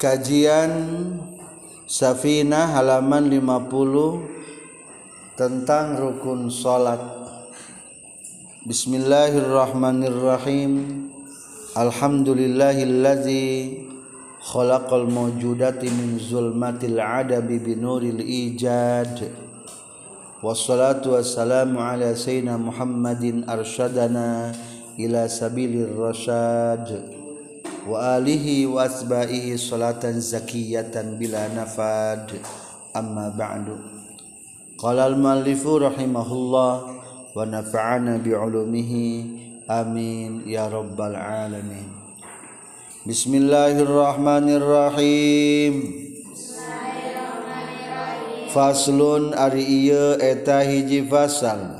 Kajian Safina halaman 50 tentang rukun salat. Bismillahirrahmanirrahim. Alhamdulillahillazi khalaqal mawjudati min zulmatil adabi binuril ijad. Wassalatu wassalamu ala sayyidina Muhammadin arsyadana ila sabilir rasyad. Wa alihi wa asba'ihi salatan zakiyatan bila nafad. Amma ba'du. Qala al muallifu rahimahullah wa nafa'ana bi ulumihi amin ya rabbal alamin. Bismillahirrahmanirrahim. Faslun ari ieu eta hiji fasal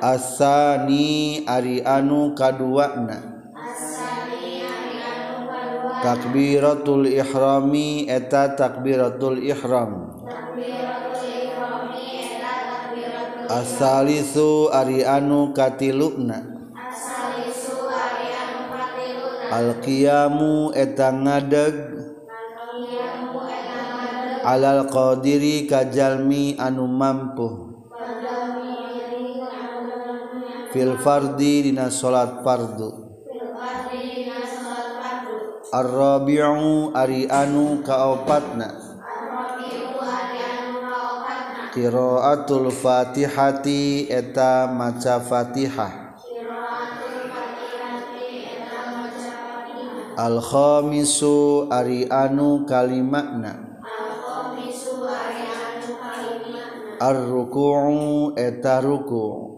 asani ari anu kaduana. Takbiratul ihrami eta takbiratul ihram. Asalisu ari anu katiluna. Alqiyamu eta ngadeg. Alal qadiri kajalmi anu mampu. Fil fardi dina salat fardu. Ar-rabi'u ari anu kaopatna Qiraatul Fatihati eta maca Fatihah. Al khamisu ari anu kalimakna Ar-ruku'u eta ruku'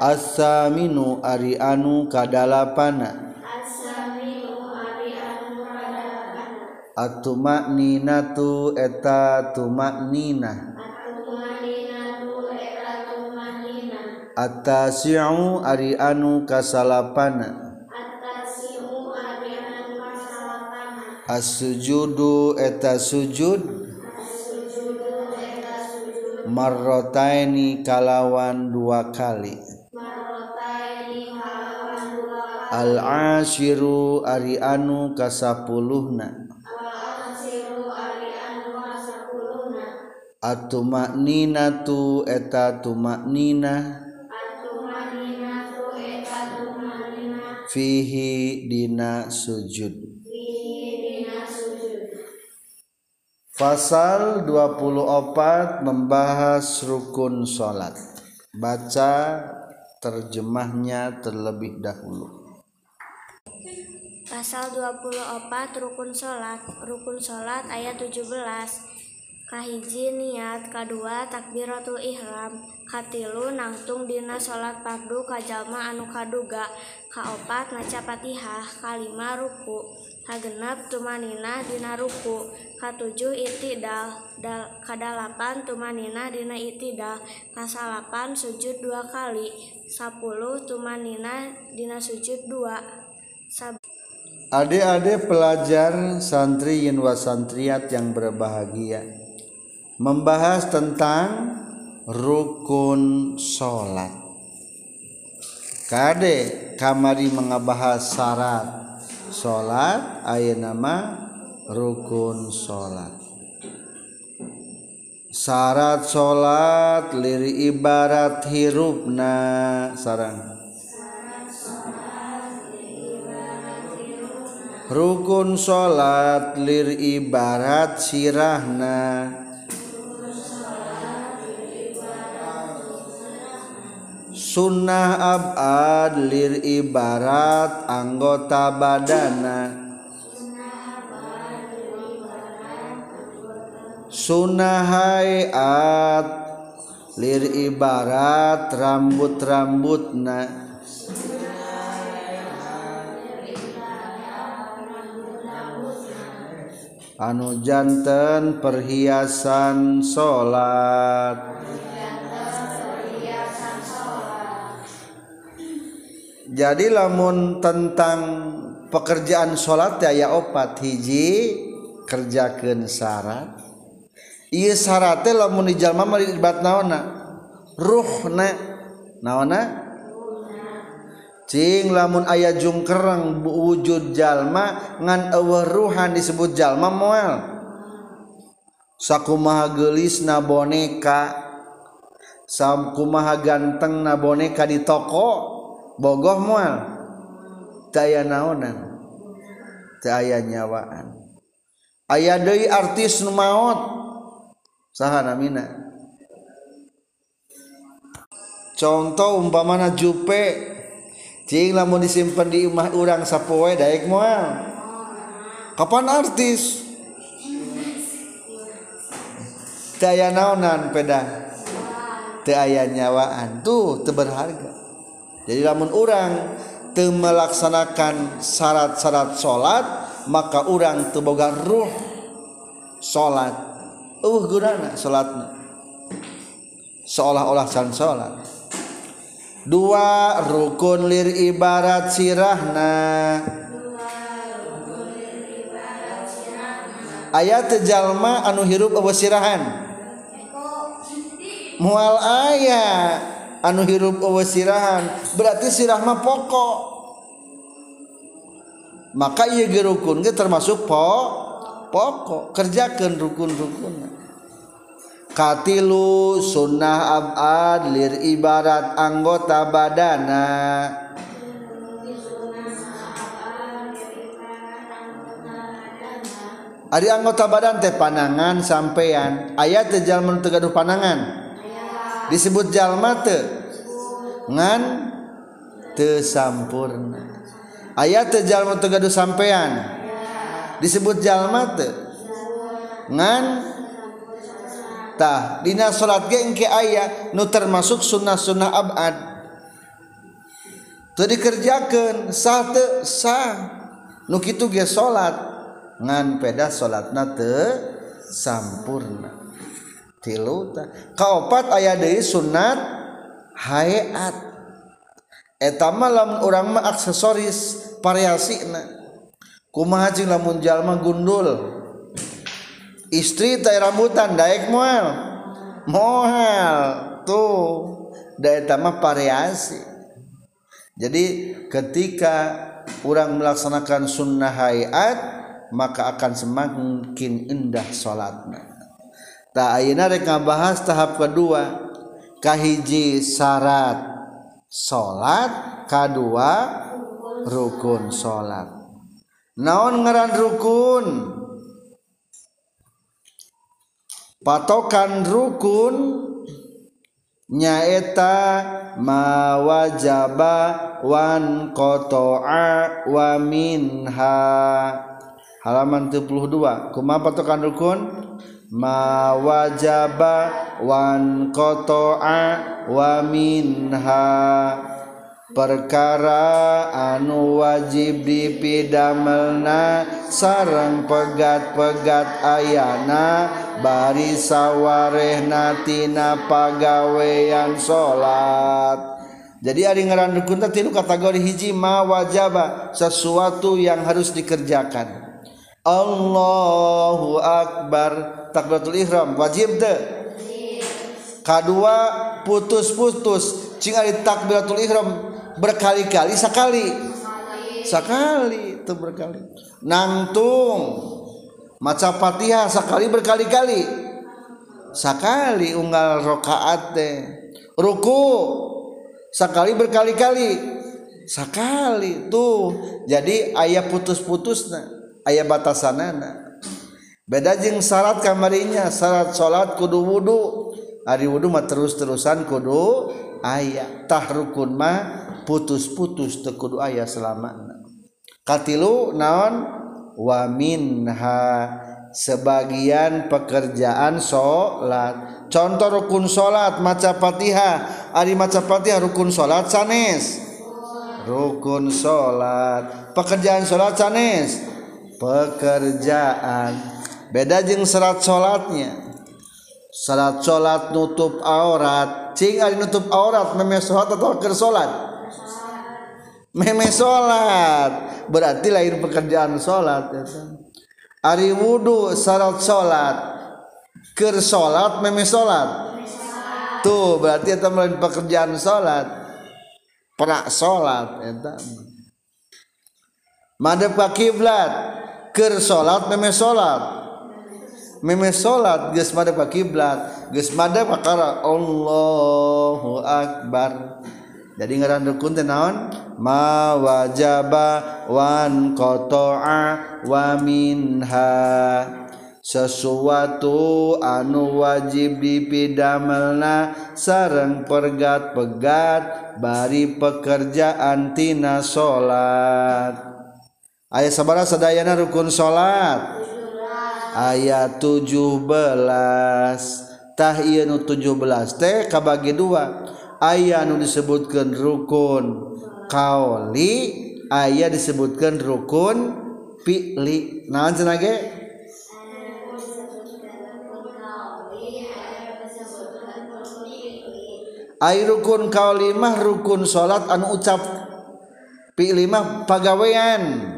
asaminu ari anu kadalapana atumak ninatu eta tumak nina Atasiu ari anu kasalapana Asujudu eta sujud. Marrotaini kalawan dua kali. Al-ashiru ari anu kasapuluhna Atumakninatu eta tumaknina Fihi dina sujud Fasal 24 membahas rukun salat. Baca terjemahnya terlebih dahulu. Pasal 24 rukun salat. Rukun salat ayat 17. Kahiji niat, kadua takbiratul ihram, katilu nangtung dina salat fardu kajalma anu kaduga, kaopat maca Fatihah, kalima ruku, kagenep tumanina dina ruku, katujuh itidal, dal, kadalapan tumanina dina itidal, kasalapan sujud dua kali, sapuluh tumanina dina sujud dua. Adik-adik pelajar santri yin wasantriat yang berbahagia membahas tentang rukun sholat. Kade kamari mengabahas syarat sholat ayat nama rukun sholat. Syarat sholat liri ibarat hirupna sarang rukun salat lir ibarat sirahna. Sunnah abad lir ibarat anggota badana. Sunnah hayat lir ibarat rambut-rambutna. anu jantan perhiasan salat jadi lamun tentang pekerjaan salat ya opat. Hiji kerjakan syarat. Iya syaratnya lamun di jalma mari naona ruhna naona Cing lamun ayah jungkereng wujud jalma ngan eueuh ruhan disebut jalma moal. Sakumaha gelis na boneka. Sakumaha ganteng na boneka di toko bogoh moal. Daya naonan. Daya nyawaan. Ayah deui artis nu maot. Saha namina? Contoh umpamana Jupe Cing lamun disimpan di rumah orang sapoe daek moal. Kapan artis? Daya naonan peda. Teu aya nyawaan. Tuh teu berharga. Jadi lamun orang teu melaksanakan syarat-syarat salat, maka orang teu boga ruh salat. Eueuh gunana salatna. Seolah-olah san salat. dua rukun lir ibarat sirahna. Ayat jalma anu hirup abu sirahan. Mual ayah anu hirup abu sirahan. Berarti sirahma pokok. Maka iya gerukun termasuk po pokok. Kerjakan rukun-rukun katilu sunnah abad lir ibarat anggota badana. Ari anggota badan teh panangan sampean ayat teh jalma teu gaduh panangan? Disebut jalma teu ngan teu sampurna. Ayat teh jalma teu gaduh sampean disebut jalma teu ngan tah dina salat ge engke aya nu termasuk sunnah-sunnah abad. Teu dikerjakeun sah teu sah. Nu kitu ge salat ngan peda salatna teu sampurna. Tilu tah. Kaopat aya deui sunat hayat eta mah lamun urang mah aksesoris variasina. Kumaha cing lamun jalma gundul? istri tai rambutan daek moal moal tuh. Daek tamah variasi. Jadi ketika orang melaksanakan sunnah hayat maka akan semakin indah sholatnya. Tak ayana rek bahas tahap kedua. Kahiji syarat sholat kedua rukun sholat. Naon ngaran rukun? patokan rukun nyaeta mawajaba wan kotoa wa minha. Halaman 72 kuma patokan rukun? Mawajaba wan kotoa wa minha. Perkara anu wajib dipidamelna sarang pegat-pegat ayana bari sawwarehnatina pagawean salat jadi ada ngeran kunta tilu kategori hiji ma wajaba sesuatu yang harus dikerjakan. Allahu akbar. Takbiratul ihram. Wajib teu kadua putus-putus. Cing ari takbiratul ihram berkali-kali sekali sekali itu berkali. Nangtung. maca Fatihah sekali berkali-kali. Sekali unggal rakaat teh. Ruku sekali berkali-kali. Sekali tuh. Jadi ayah putus-putus nah ayah batasanana. Beda jeng syarat kamarinya syarat salat kudu wudhu hari wudhu mah terus-terusan kudu ayah. Tah rukun mah putus-putus tekudu ayah selama katilu naon? wa minha sebagian pekerjaan salat contoh rukun salat maca Fatihah. Ari maca Fatihah rukun salat sanes. Rukun salat pekerjaan salat sanes. Pekerjaan. Beda jeung serat salatnya salat salat nutup aurat. Cing ari nutup aurat memes salat atau ker salat meme salat berarti lahir pekerjaan salat ya kan? Ari wudhu syarat salat ker salat meme salat tuh berarti itu melain pekerjaan salat pra salat ya. Kan? madhep ka kiblat. Ker salat meme salat meme salat geus madep ka kiblat. Geus madhep ka Allahu akbar. jadi ngaran rukun teh naon? Ma wajaba wan qata'a wa minha. Sesuatu anu wajib dipidamelna sareng pergat-pegat bari pekerjaan tina salat aya sabara sadayana rukun salat ayat 17 tah ieu nu 17 teh kabagi dua. ayah nu disebutkan rukun kaoli ayah disebutkan rukun fi'li. Naon cenah ge Ay rukun kaoli mah rukun salat anu ucap fi'li mah pagawean.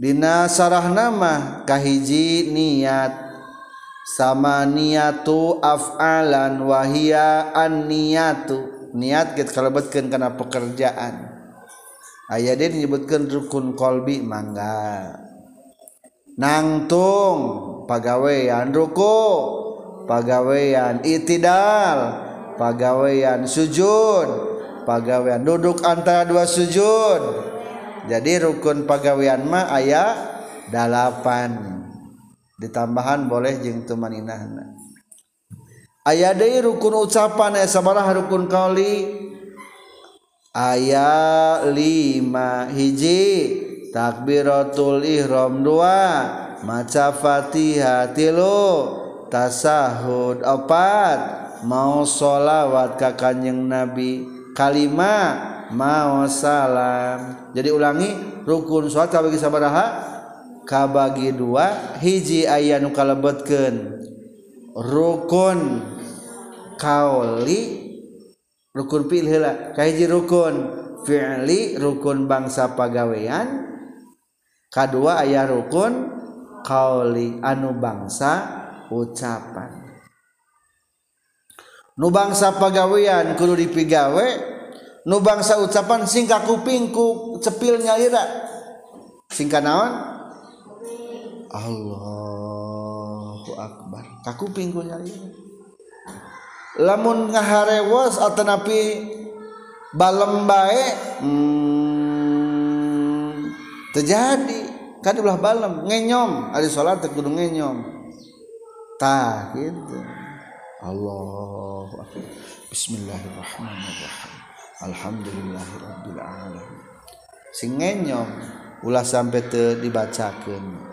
Dina sarah nama kahiji niat. sama niatu af'alan wahia an niatu niat kita kalebetkeun kana pekerjaan. Aya dia menyebutkan rukun kolbi mangga. Nangtung pagawean ruku pagawean itidal pagawean sujud pagawean duduk antara dua sujud. Jadi rukun pagawean mah aya dalapan. ditambahan boleh jeung teu maninahna. Aya deui rukun ucapan aya sabaraha rukun qauli aya lima hiji takbiratul ihram dua maca fatihah tilu tasahud opat mau sholawat ke kanjeng nabi. Kalima mau salam. Jadi ulangi rukun sholat bagi sabaraha? kabagi dua hiji aya nu kalebetkeun. Rukun kauli rukun fi'il heula. Kahiji rukun fi'li rukun bangsa pagawean. Kadua aya rukun kauli anu bangsa ucapan. Nu bangsa pagawean kudu dipigawe nu bangsa ucapan singka kupingku cepil nyalira singka naon? Allahu akbar. Kakuping ku nyari. Lamun ngaharewos atanapi balem bae hmm, terjadi. Kan ulah balem ngenyom ada sholat terkudu ngenyom tah gitu. Allahu akbar. Bismillahirrahmanirrahim. Alhamdulillahirabbil alamin. Sing ngenyom ulah sampai te dibacakeun.